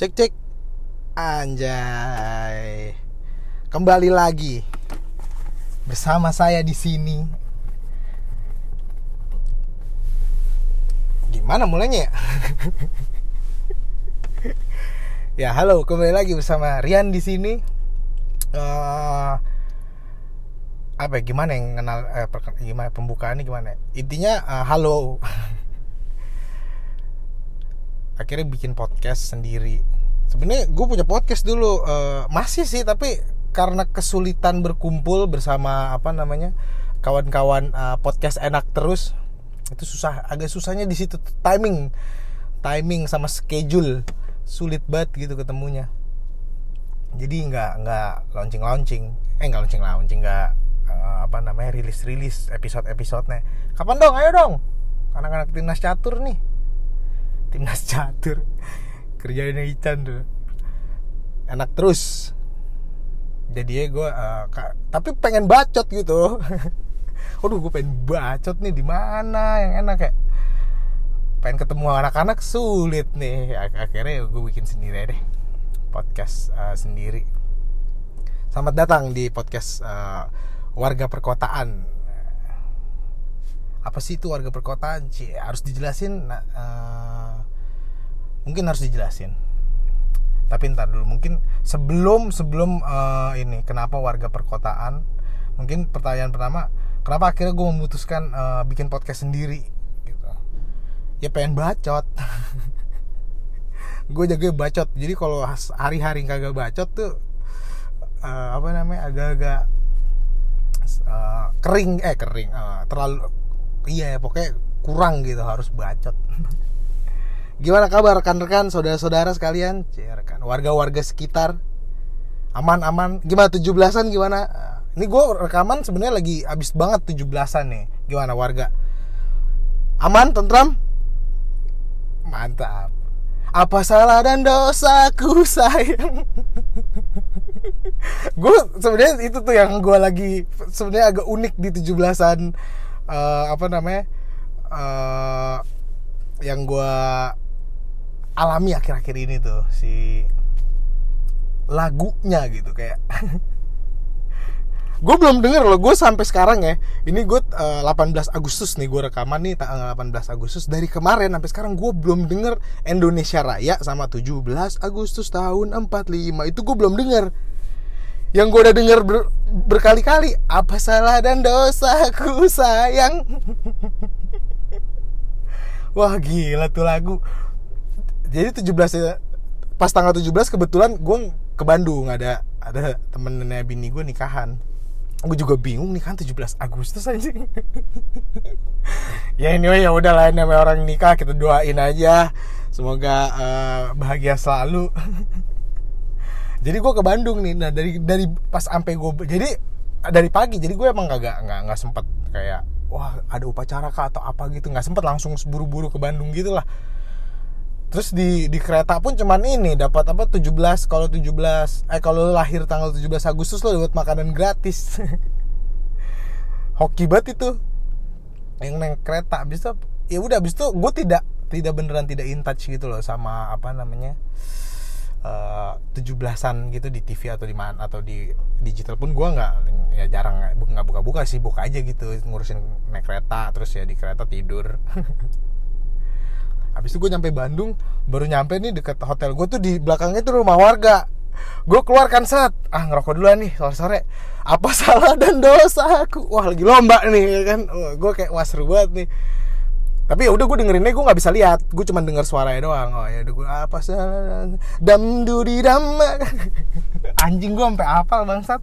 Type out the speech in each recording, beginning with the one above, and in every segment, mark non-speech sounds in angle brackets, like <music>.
Cek cek. Anjay. Kembali lagi bersama saya di sini. Gimana mulainya ya? <laughs> ya halo, kembali lagi bersama Rian di sini. Eh, apa ya, gimana yang kenal eh, gimana pembukaannya gimana? Intinya eh, halo. <laughs> Akhirnya bikin podcast sendiri. Sebenarnya gue punya podcast dulu eh, masih sih tapi karena kesulitan berkumpul bersama apa namanya kawan-kawan eh, podcast enak terus itu susah agak susahnya di situ timing timing sama schedule sulit banget gitu ketemunya. Jadi nggak nggak launching launching eh nggak launching launching nggak eh, apa namanya rilis rilis episode episodenya kapan dong? Ayo dong! Anak-anak timnas catur nih timnas catur. Kerjainnya Ican tuh. Enak terus. Jadi ya gue tapi pengen bacot gitu. <laughs> Waduh gue pengen bacot nih di mana yang enak ya? Pengen ketemu anak-anak sulit nih. Ak- akhirnya gue bikin sendiri deh. Podcast uh, sendiri. Selamat datang di podcast uh, warga perkotaan apa sih itu warga perkotaan? Cie, harus dijelasin. Nah, uh, mungkin harus dijelasin. Tapi ntar dulu mungkin sebelum sebelum uh, ini kenapa warga perkotaan mungkin pertanyaan pertama kenapa akhirnya gue memutuskan uh, bikin podcast sendiri gitu. Ya pengen bacot. <laughs> Gue jaga bacot. Jadi kalau hari-hari kagak bacot tuh uh, apa namanya agak-agak uh, kering eh kering uh, terlalu iya ya pokoknya kurang gitu harus bacot. Gimana kabar rekan-rekan saudara-saudara sekalian? Rekan warga-warga sekitar. Aman-aman. Gimana 17-an gimana? Ini gue rekaman sebenarnya lagi abis banget 17-an nih. Gimana warga? Aman tentram? Mantap. Apa salah dan dosaku <laughs> sayang? Gue sebenarnya itu tuh yang gue lagi sebenarnya agak unik di 17-an eh, apa namanya? Eh, yang gue alami akhir-akhir ini tuh si lagunya gitu kayak <laughs> gue belum denger loh gue sampai sekarang ya ini gue eh, 18 Agustus nih gue rekaman nih tanggal 18 Agustus dari kemarin sampai sekarang gue belum denger Indonesia Raya sama 17 Agustus tahun 45 itu gue belum denger yang gue udah denger ber- berkali-kali apa salah dan dosaku sayang? <laughs> Wah gila tuh lagu. Jadi 17 ya pas tanggal 17 kebetulan gue ke Bandung ada ada temennya bini gue nikahan. Gue juga bingung nih kan 17 Agustus anjing. <laughs> Ya anyway ya udah lah namanya orang nikah kita doain aja. Semoga eh, bahagia selalu <laughs> jadi gue ke Bandung nih. Nah dari dari pas sampai gue jadi dari pagi jadi gue emang kagak nggak nggak sempet kayak wah ada upacara kah atau apa gitu. Nggak sempet langsung buru-buru ke Bandung gitu lah. Terus di di kereta pun cuman ini dapat apa 17 kalau 17 eh kalau lahir tanggal 17 Agustus lo dapat makanan gratis. <laughs> Hoki banget itu. Yang naik kereta itu ya udah abis itu gue tidak tidak beneran tidak in touch gitu loh sama apa namanya eh, 17-an gitu di TV atau di mana atau di digital pun gue nggak ya jarang nggak buka-buka sih buka aja gitu ngurusin naik kereta terus ya di kereta tidur. <laughs> Habis itu gue nyampe Bandung Baru nyampe nih deket hotel gue tuh Di belakangnya tuh rumah warga. Gue keluarkan saat Ah ngerokok duluan nih sore-sore. Apa salah dan dosa aku? Wah lagi lomba nih ya kan? Gue kayak wah seru banget nih tapi ya udah gue dengerinnya gue nggak bisa lihat. Gue cuma denger suaranya doang. Oh ya udah gue apa salah dam duri dam. <laughs> Anjing gue sampai apal bangsat.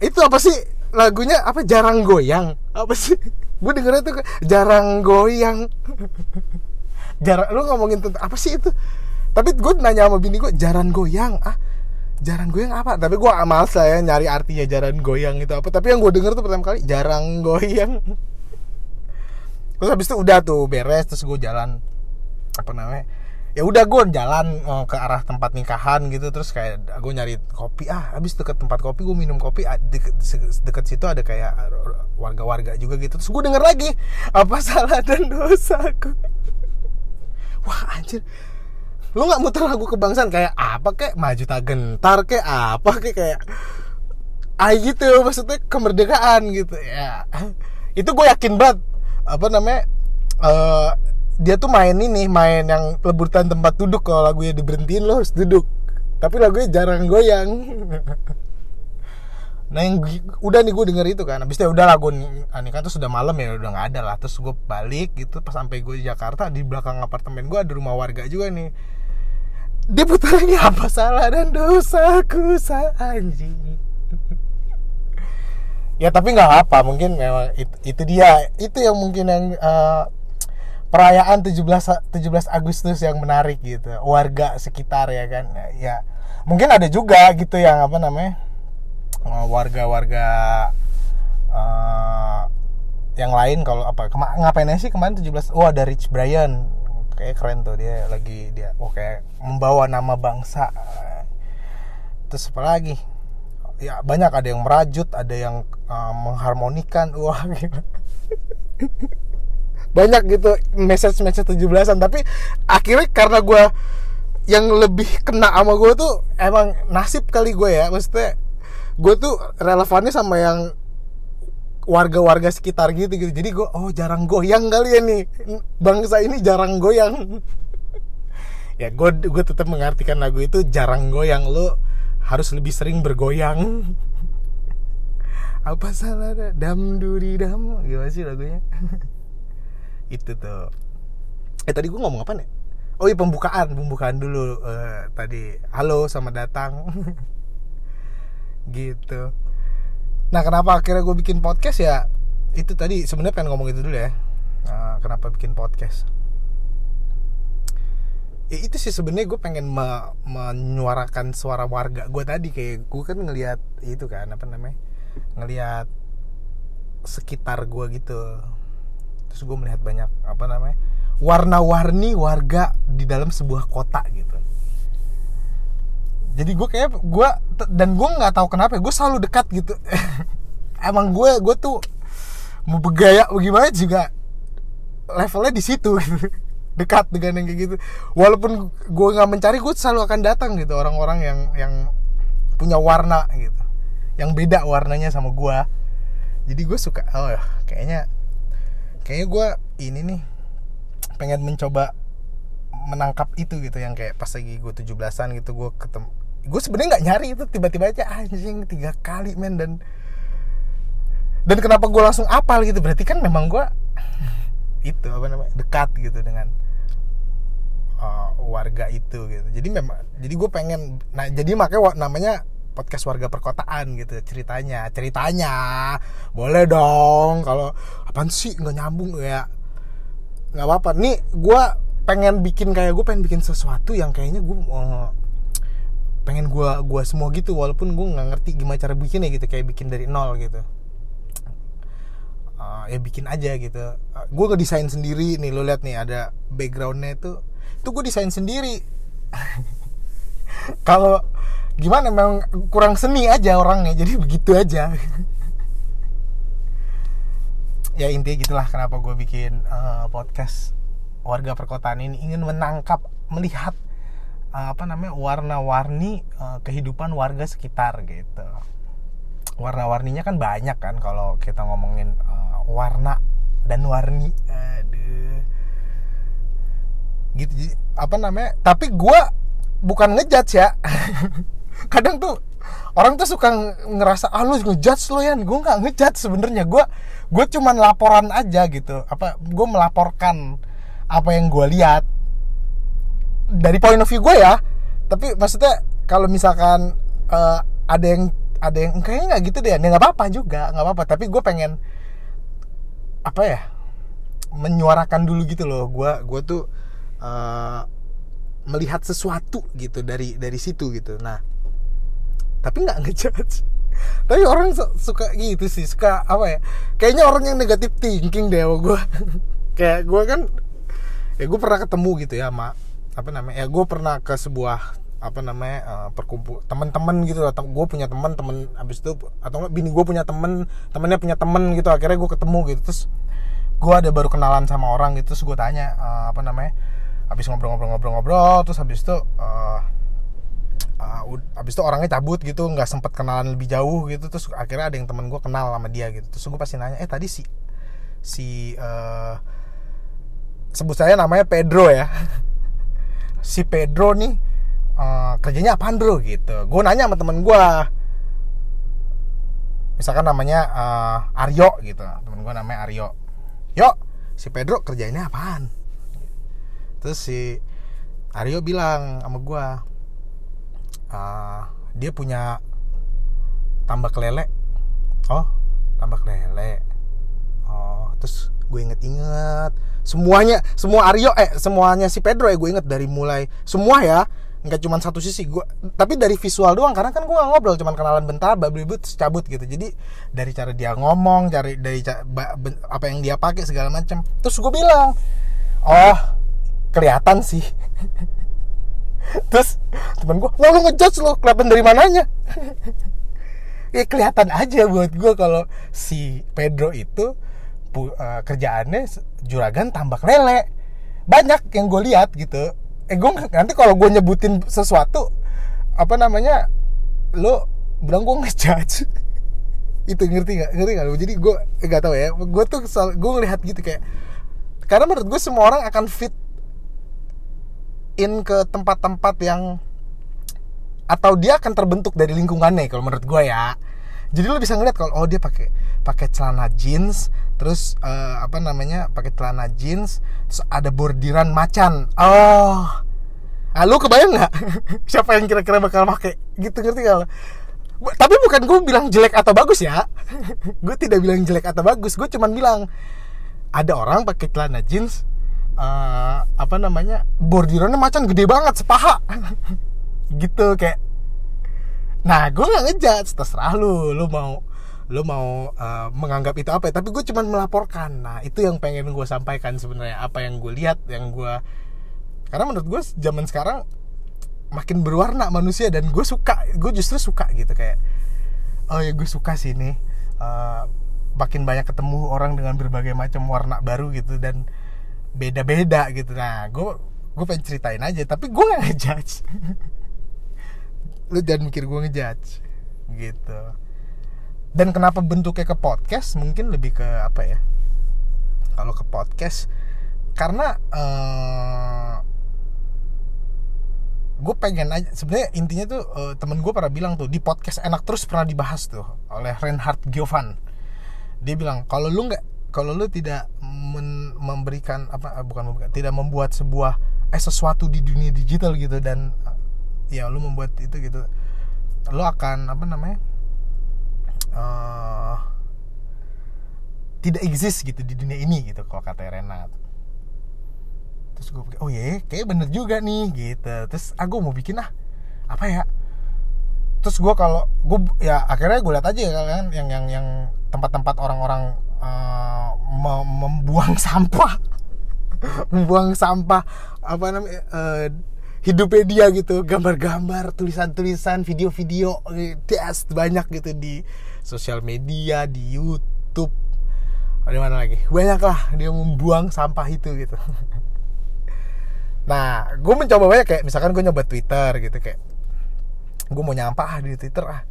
Itu apa sih? Lagunya apa? Jarang goyang. Apa sih? Gue dengernya tuh jarang goyang. <laughs> Jarang lu ngomongin tentang apa sih itu? Tapi gue nanya sama bini gue jarang goyang ah? Jarang goyang apa? Tapi gue amal saya nyari artinya jarang goyang itu apa. Tapi yang gue denger tuh pertama kali jarang goyang <laughs> terus habis itu udah tuh beres terus gue jalan apa namanya ya udah gue jalan eh, ke arah tempat nikahan gitu terus kayak gue nyari kopi ah habis deket tempat kopi gue minum kopi ah, deket, deket situ ada kayak warga-warga juga gitu. Terus gue denger lagi apa <laughs> salah dan dosaku wah anjir. Lu nggak muter lagu kebangsaan kayak apa kayak maju tak gentar kayak apa kayak kayak ah gitu maksudnya kemerdekaan gitu ya. <laughs> Itu gue yakin banget apa namanya uh, dia tuh main ini main yang lebutan tempat duduk kalau lagunya diberhentiin lo harus duduk. Tapi lagunya jarang goyang. <laughs> Nah yang udah nih gue denger itu kan abis itu ya udah lagu ini kan tuh sudah malam ya udah nggak ada lah. Terus gue balik gitu pas sampai gue di Jakarta di belakang apartemen gue ada rumah warga juga nih. Dia putarnya apa salah dan dosaku sa anjing ya tapi nggak apa mungkin memang itu, itu dia. Itu yang mungkin yang uh, perayaan 17 17 Agustus yang menarik gitu. Warga sekitar ya kan? Ya mungkin ada juga gitu yang apa namanya warga-warga uh, yang lain kalau apa kema ngapain sih kemarin 17 oh ada Rich Brian. Kayak keren tuh dia lagi dia oh membawa nama bangsa. Terus apa lagi ya banyak. Ada yang merajut ada yang uh, mengharmonikan. <laughs> Wah gitu. banyak gitu message message 17-an tapi akhirnya karena gue yang lebih kena sama gue tuh emang nasib kali gue ya. Maksudnya gue tuh relevannya sama yang warga-warga sekitar gitu gitu. Jadi gue oh jarang goyang kali ya nih. Bangsa ini jarang goyang. <laughs> Ya gue gue tetap mengartikan lagu itu jarang goyang lo harus lebih sering bergoyang. <laughs> Apa salah dam duri dam. Gimana sih lagunya? <laughs> Itu tuh. Eh tadi gue ngomong apa nih oh iya pembukaan. Pembukaan dulu uh, tadi. Halo selamat datang. <laughs> Gitu. Nah kenapa akhirnya gue bikin podcast ya? Itu tadi sebenarnya pengen ngomong itu dulu ya. Nah, kenapa bikin podcast ya itu sih sebenarnya gue pengen me menyuarakan suara warga gue tadi. Kayak gue kan ngelihat itu kan apa namanya ngelihat sekitar gue gitu. Terus gue melihat banyak apa namanya warna-warni warga di dalam sebuah kota gitu. Jadi gue kayak gue dan gue nggak tahu kenapa gue selalu dekat gitu. <laughs> Emang gue gue tuh mau bergaya bagaimana juga levelnya di situ. gitu. <laughs> dekat dengan yang kayak gitu. Walaupun gue nggak mencari gue selalu akan datang gitu orang-orang yang yang punya warna gitu. Yang beda warnanya sama gue jadi gue suka oh ya kayaknya kayaknya gue ini nih pengen mencoba menangkap itu gitu yang kayak pas lagi gue 17-an gitu gue ketemu gue sebenarnya nggak nyari itu tiba-tiba aja anjing tiga kali men dan dan kenapa gue langsung apal gitu? Berarti kan memang gue <laughs> itu apa namanya dekat gitu dengan warga itu gitu. Jadi memang jadi gue pengen nah jadi makanya namanya podcast warga perkotaan gitu ceritanya. Ceritanya boleh dong. Kalau apa sih? Nggak nyambung ya? Nggak apa-apa. Nih gue pengen bikin kayak gue pengen bikin sesuatu yang kayaknya gue uh, pengen gue gua semua gitu. Walaupun gue nggak ngerti gimana cara bikinnya gitu. Kayak bikin dari nol gitu. Uh, ya bikin aja gitu. Uh, gue ngedesain sendiri. Nih lo lihat nih ada backgroundnya itu itu gue desain sendiri. <laughs> Kalau gimana memang kurang seni aja orangnya jadi begitu aja. <laughs> Ya intinya gitulah kenapa gue bikin uh, podcast warga perkotaan ini. Ingin menangkap melihat uh, apa namanya warna-warni uh, kehidupan warga sekitar gitu. Warna-warninya kan banyak kan kalau kita ngomongin uh, warna dan warni. Aduh gitu apa namanya tapi gue bukan ngejudge ya. <laughs> Kadang tuh orang tuh suka ngerasa ah lu ngejudge lo ya gue nggak ngejudge sebenarnya. Gue gue cuman laporan aja gitu. Apa gue melaporkan apa yang gue lihat. Dari point of view gue ya tapi maksudnya kalau misalkan uh, ada yang ada yang kayaknya nggak gitu deh ya. Nggak apa-apa juga nggak apa-apa. Tapi gue pengen apa ya menyuarakan dulu gitu loh. Gue gue tuh uh, melihat sesuatu gitu dari dari situ gitu. Nah tapi nggak ngejudge. <laughs> Tapi orang suka gitu sih suka apa ya kayaknya orang yang negatif thinking deh gue <laughs> kayak gue kan ya gue pernah ketemu gitu ya sama apa namanya ya gue pernah ke sebuah apa namanya uh, perkumpul teman-teman gitu atau gue punya teman teman abis itu atau enggak bini gue punya temen temennya punya temen gitu akhirnya gue ketemu gitu. Terus gue ada baru kenalan sama orang gitu terus gue tanya uh, apa namanya habis ngobrol-ngobrol-ngobrol-ngobrol terus habis itu uh, uh, abis itu orangnya cabut gitu nggak sempet kenalan lebih jauh gitu terus akhirnya ada yang temen gue kenal sama dia gitu. Terus gue pasti nanya eh tadi si si uh, sebut saya namanya Pedro ya. <laughs> Si Pedro nih uh, kerjanya apa bro? Gitu. Gue nanya sama temen gue misalkan namanya uh, Aryo gitu. Temen gue namanya Aryo. Yuk si Pedro kerjanya apaan terus si Aryo bilang sama gue uh, dia punya tambak lele. Oh tambak lele. Oh terus gue inget-inget semuanya semua Aryo eh semuanya si Pedro ya gue inget dari mulai semua ya nggak cuma satu sisi gue tapi dari visual doang karena kan gue ngobrol cuma kenalan bentar babibut cabut gitu. Jadi dari cara dia ngomong cari dari apa yang dia pakai segala macam terus gue bilang oh kelihatan sih. Terus temen gue lo ngejudge lo kelihatan dari mananya? Ya kelihatan aja buat gue kalau si Pedro itu uh, kerjaannya juragan tambak lele. Banyak yang gue lihat gitu. Eh gue nanti kalau gue nyebutin sesuatu apa namanya lo bilang gue ngejudge itu ngerti nggak? Ngerti nggak? Jadi gue nggak tahu ya. Gue tuh gue ngelihat gitu kayak karena menurut gue semua orang akan fit in ke tempat-tempat yang atau dia akan terbentuk dari lingkungannya kalau menurut gue ya. Jadi lo bisa ngeliat kalau oh dia pakai pakai celana jeans terus uh, apa namanya pakai celana jeans terus ada bordiran macan. Oh. Ah lu kebayang nggak? <laughs> Siapa yang kira-kira bakal pakai? Gitu ngerti kalau tapi bukan gue bilang jelek atau bagus ya. <laughs> Gue tidak bilang jelek atau bagus gue cuman bilang ada orang pakai celana jeans uh, apa namanya bordirannya macan gede banget sepaha. <laughs> Gitu kayak nah gue nggak ngejudge terserah lu. Lu mau lu mau uh, menganggap itu apa ya. Tapi gue cuma melaporkan. Nah itu yang pengen gue sampaikan sebenarnya. Apa yang gue lihat yang gue karena menurut gue zaman sekarang makin berwarna manusia dan gue suka gue justru suka gitu kayak oh ya gue suka sih ini uh, makin banyak ketemu orang dengan berbagai macam warna baru gitu dan beda-beda gitu. Nah gue gue pengen ceritain aja tapi gue gak ngejudge. Lu jangan mikir gue ngejudge gitu. Dan kenapa bentuknya ke podcast? Mungkin lebih ke apa ya? Kalau ke podcast karena uh, gue pengen aja sebenarnya intinya tuh uh, temen gue pernah bilang tuh di podcast enak terus pernah dibahas tuh oleh Reinhard Giovan. Dia bilang kalau lu nggak kalau lu tidak memberikan apa eh, bukan memberikan tidak membuat sebuah eh sesuatu di dunia digital gitu dan ya lu membuat itu gitu lu akan apa namanya uh, tidak eksis gitu di dunia ini gitu kalau kata Renat terus gue pikir oh iya kayak bener juga nih gitu. Terus aku ah, mau bikin ah apa ya? Terus gue kalau gue ya akhirnya gue lihat aja kan yang yang yang tempat-tempat orang-orang uh, membuang <laughs> sampah. Membuang sampah apa namanya uh, hidupnya dia gitu. Gambar-gambar tulisan-tulisan video-video des banyak gitu di sosial media di YouTube. Di mana lagi? Banyak lah dia membuang sampah itu gitu. <laughs> Nah gue mencoba banyak kayak misalkan gue nyoba Twitter gitu kayak gue mau nyampah di Twitter ah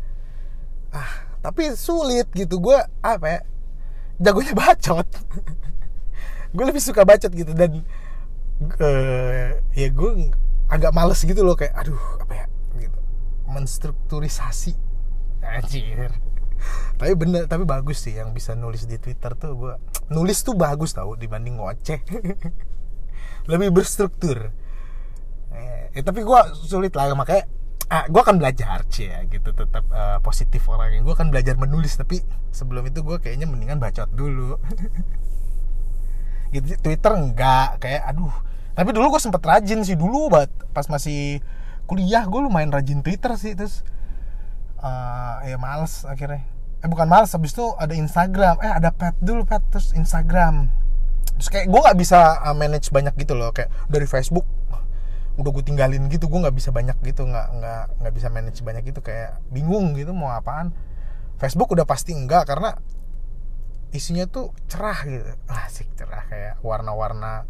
ah tapi sulit gitu. Gue apa ya jagonya bacot. Gue lebih suka bacot gitu dan uh, ya gue agak males gitu loh kayak aduh apa ya? Gitu. Menstrukturisasi. Anjir. Tapi bener tapi bagus sih yang bisa nulis di Twitter tuh gue nulis tuh bagus tau dibanding ngoceh. <laughs> Lebih berstruktur. Eh, ya, tapi gue sulit lah makanya ah, gue akan belajar sih ya gitu. Tetap uh, positif orangnya. Gue akan belajar menulis tapi sebelum itu gue kayaknya mendingan bacot dulu. <laughs> Gitu Twitter enggak kayak aduh. Tapi dulu gue sempet rajin sih dulu buat pas masih kuliah gue lumayan rajin Twitter sih terus uh, ya males akhirnya. Eh bukan males habis itu ada Instagram. Eh ada pet dulu pet terus Instagram. Terus kayak gue nggak bisa uh, manage banyak gitu loh. Kayak dari Facebook udah gue tinggalin gitu gue nggak bisa banyak gitu nggak nggak nggak bisa manage banyak gitu kayak bingung gitu mau apaan. Facebook udah pasti enggak karena isinya tuh cerah gitu. Asik cerah kayak warna-warna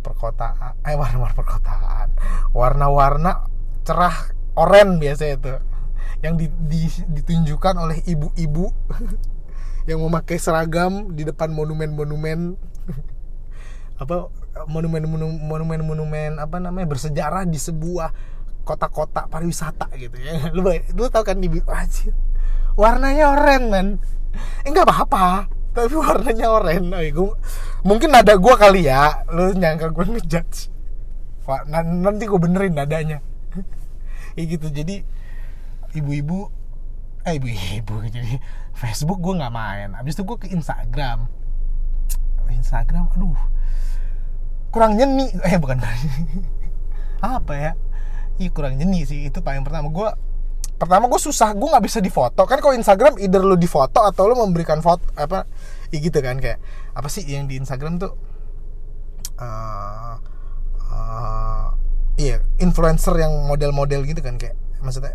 perkotaan eh warna-warna perkotaan. Warna-warna cerah oren biasa itu yang di, di, ditunjukkan oleh ibu-ibu <laughs> yang memakai seragam di depan monumen-monumen. <laughs> Apa monumen-monumen monumen apa namanya bersejarah di sebuah kota-kota pariwisata gitu ya. <laughs> Lu lu tau kan di wajib warnanya oranye man enggak eh, apa-apa tapi warnanya oranye. Oh, gua, mungkin nada gue kali ya lu nyangka gue ngejudge. Wah, nanti gue benerin nadanya. <laughs> Ya gitu jadi ibu-ibu eh ibu-ibu <laughs> jadi Facebook gue nggak main. Abis itu gue ke Instagram. Instagram aduh kurang nyeni. Eh bukan <laughs> apa ya? Iya kurang nyeni sih. Itu paling pertama. Gue pertama gue susah. Gue nggak bisa difoto. Kan kalau Instagram either lu difoto atau lu memberikan foto apa ya gitu kan kayak apa sih yang di Instagram tuh? Uh, uh, iya influencer yang model-model gitu kan kayak maksudnya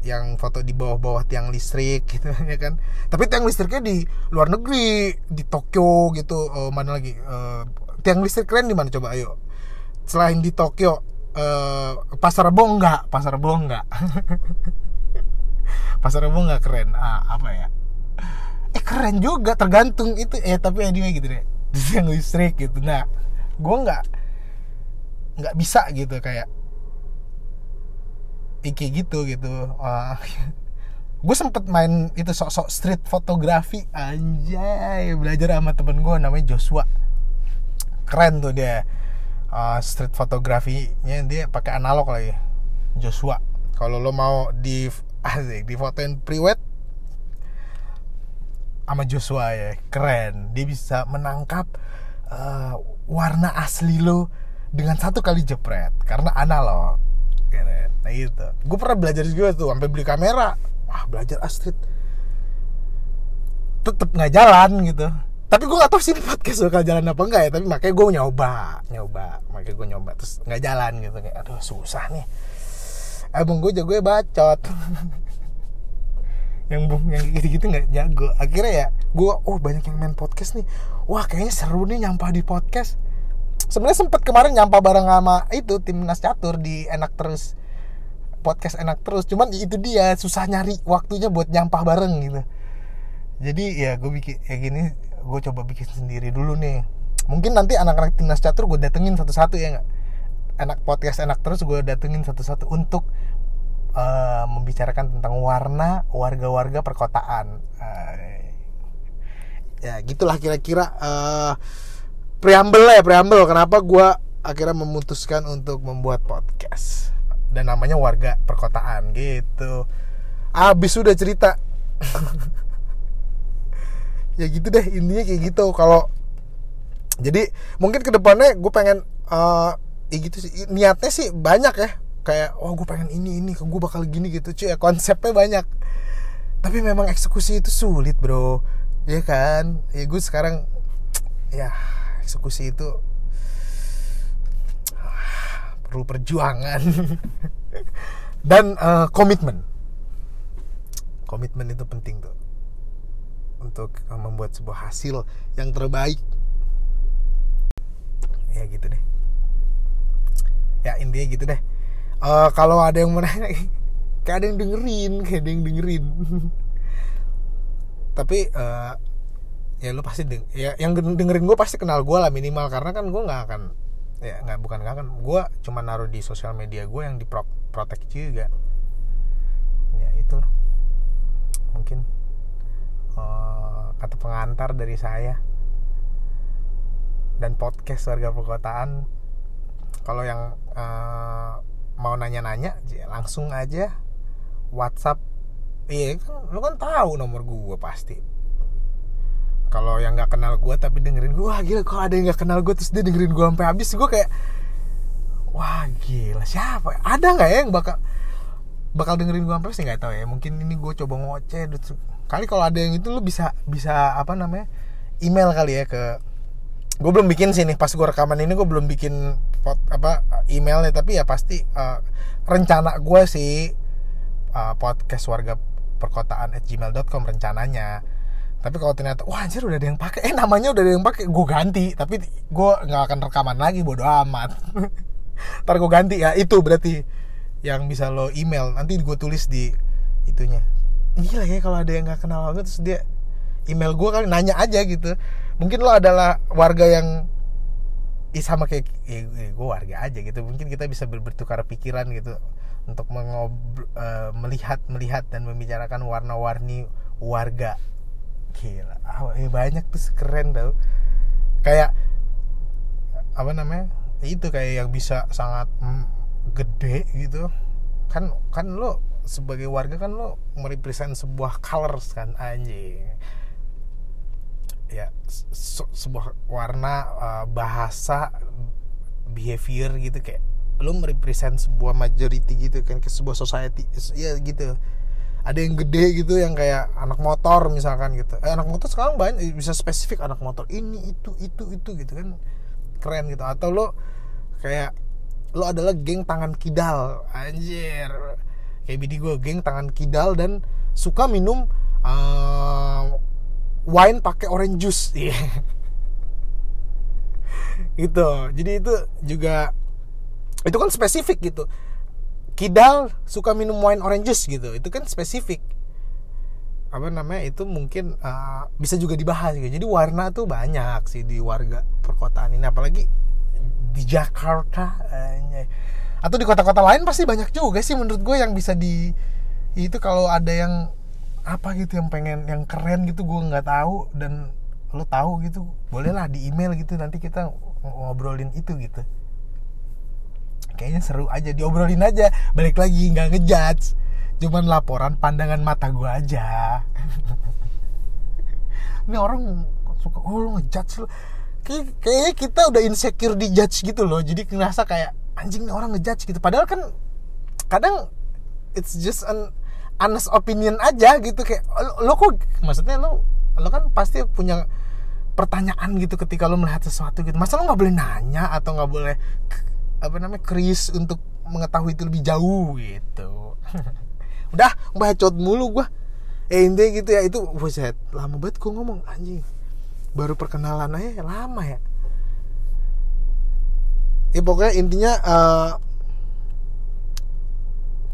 yang foto di bawah-bawah tiang listrik gitu <laughs> ya kan. Tapi tiang listriknya di luar negeri di Tokyo gitu. Uh, mana lagi? Uh, tiang listrik keren di mana? Coba ayo. Selain di Tokyo uh, pasar Rebo enggak pasar Rebo enggak <laughs> pasar Rebo enggak keren. Ah, apa ya? Eh keren juga. Tergantung itu. Eh tapi anyway gitu deh. <laughs> Tiang listrik gitu. Nah gue nggak nggak bisa gitu kayak iki gitu gitu. <laughs> Uh, gue sempet main itu sok-sok street fotografi. Anjay belajar sama temen gue namanya Joshua keren tuh dia. Uh, street fotografinya dia pakai analog lagi Joshua. Kalau lo mau di asik di fotoin priwet sama Joshua ya keren. Dia bisa menangkap uh, warna asli lo dengan satu kali jepret karena analog. Keren nah itu gue pernah belajar juga tuh sampai beli kamera. Wah belajar astrid tetep nggak jalan gitu tapi gue gak tau sih podcast bakal jalan apa enggak ya tapi makanya gue nyoba nyoba. Makanya gue nyoba terus nggak jalan gitu kayak aduh susah nih. Emang gue jago ya bacot. <laughs> Yang bung yang gitu-gitu nggak jago. Akhirnya ya gue oh banyak yang main podcast nih. Wah kayaknya seru nih nyampah di podcast. Sebenarnya sempet kemarin nyampah bareng sama itu timnas catur di enak terus. Podcast enak terus. Cuman itu dia susah nyari waktunya buat nyampah bareng gitu. Jadi ya gue bikin ya gini gue coba bikin sendiri dulu nih. Mungkin nanti anak-anak timnas catur gue datengin satu-satu ya nggak? Enak podcast enak terus gue datengin satu-satu untuk uh, membicarakan tentang warna warga-warga perkotaan. Uh, ya gitulah kira-kira uh, preambel ya preambel. Kenapa gue akhirnya memutuskan untuk membuat podcast? Dan namanya warga perkotaan gitu. Abis sudah cerita <laughs> ya gitu deh intinya kayak gitu. Kalau jadi mungkin ke depannya gue pengen uh, ya gitu sih. Niatnya sih banyak ya. Kayak oh gue pengen ini ini gue bakal gini gitu. Cuy ya konsepnya banyak. Tapi memang eksekusi itu sulit bro. Ya kan? Ya gue sekarang ya eksekusi itu perlu perjuangan. <laughs> Dan uh, komitmen. Komitmen itu penting tuh untuk eh, membuat sebuah hasil yang terbaik. Ya gitu deh. Ya intinya gitu deh. Uh, kalau ada yang menanya <laughs> kayak ada yang dengerin kayak ada yang dengerin. <laughs> Tapi uh, ya lu pasti deng ya yang dengerin gue pasti kenal gue lah minimal karena kan gue nggak akan ya nggak bukan nggak akan gue cuma naruh di sosial media gue yang diprotek juga. Ya itulah mungkin uh, kata pengantar dari saya dan podcast warga perkotaan. Kalau yang uh, mau nanya-nanya langsung aja WhatsApp. Iya kan lu kan tahu nomor gue pasti. Kalau yang nggak kenal gue tapi dengerin gue wah gila kok ada yang nggak kenal gue terus dia dengerin gue sampai habis gue kayak wah gila siapa ada nggak ya yang bakal bakal dengerin gue sampai sih nggak tahu ya mungkin ini gue coba ngoceh kali kalau ada yang itu lu bisa bisa apa namanya email kali ya ke gue belum bikin sih nih pas gue rekaman ini gue belum bikin pot, apa emailnya tapi ya pasti uh, rencana gue sih uh, podcast warga perkotaan at gmail.com rencananya. Tapi kalau ternyata wah anjir udah ada yang pakai. Eh namanya udah ada yang pakai gue ganti tapi gue nggak akan rekaman lagi bodo amat. <laughs> Ntar gue ganti ya itu berarti yang bisa lo email. Nanti gue tulis di itunya gila ya kalau ada yang nggak kenal aku terus dia email gue kali nanya aja gitu. Mungkin lo adalah warga yang Ih, sama kayak ya, gue warga aja gitu. Mungkin kita bisa ber bertukar pikiran gitu untuk mengob uh, melihat melihat dan membicarakan warna-warni warga. Gila ah, eh, banyak tuh keren tau. Kayak apa namanya itu kayak yang bisa sangat mm, gede gitu. Kan kan lo sebagai warga kan lo merepresent sebuah colors kan anjing. Ya se sebuah warna uh, bahasa behavior gitu kayak lu merepresent sebuah majority gitu kan ke sebuah society ya gitu. Ada yang gede gitu yang kayak anak motor misalkan gitu. Eh, anak motor sekarang banyak bisa spesifik anak motor ini itu itu itu gitu kan. Keren gitu. Atau lo kayak lo adalah geng tangan kidal anjir kayak bidi gue geng tangan kidal dan suka minum uh, wine pakai orange juice. <laughs> Yeah. gitu. Jadi itu juga itu kan spesifik gitu. Kidal suka minum wine orange juice gitu. Itu kan spesifik. Apa namanya? Itu mungkin uh, bisa juga dibahas gitu. jadi warna tuh banyak sih di warga perkotaan ini. Apalagi di Jakarta uh, atau di kota-kota lain pasti banyak juga sih menurut gue yang bisa di itu kalau ada yang apa gitu yang pengen yang keren gitu gue nggak tahu dan lo tahu gitu bolehlah di email gitu nanti kita ngobrolin itu gitu. Kayaknya seru aja diobrolin aja balik lagi nggak ngejudge. Cuman laporan pandangan mata gue aja. <laughs> Ini orang suka oh lo ngejudge lo. Kayak kayaknya kita udah insecure di judge gitu loh jadi ngerasa kayak anjing nih orang ngejudge gitu. Padahal kan kadang it's just an honest opinion aja gitu. Kayak lo, lo kok maksudnya lo lo kan pasti punya pertanyaan gitu ketika lo melihat sesuatu gitu. Masa lo nggak boleh nanya atau nggak boleh apa namanya kris untuk mengetahui itu lebih jauh gitu? <laughs> Udah bacot mulu gua. Eh intinya gitu ya. Itu buset lama banget gua ngomong anjing. Baru perkenalan aja lama ya ya pokoknya intinya uh,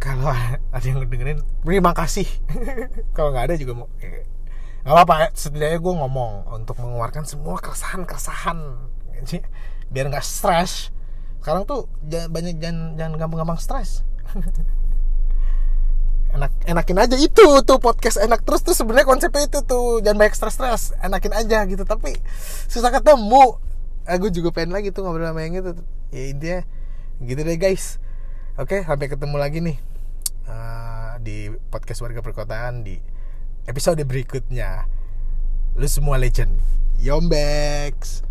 kalau ada yang dengerin terima kasih. <laughs> Kalau nggak ada juga mau eh, nggak apa-apa. Ya setidaknya gue ngomong untuk mengeluarkan semua keresahan keresahan biar nggak stres. Sekarang tuh jangan, banyak jangan jangan gampang-gampang stres. <laughs> Enak enakin aja itu tuh podcast enak terus tuh sebenarnya konsepnya itu tuh. Jangan banyak stres-stres enakin aja gitu. Tapi susah ketemu. Aku juga pengen lagi tuh ngobrol sama yang itu ya intinya gitu deh guys. Oke sampai ketemu lagi nih uh, di podcast warga perkotaan di episode berikutnya. Lu semua legend. Yombex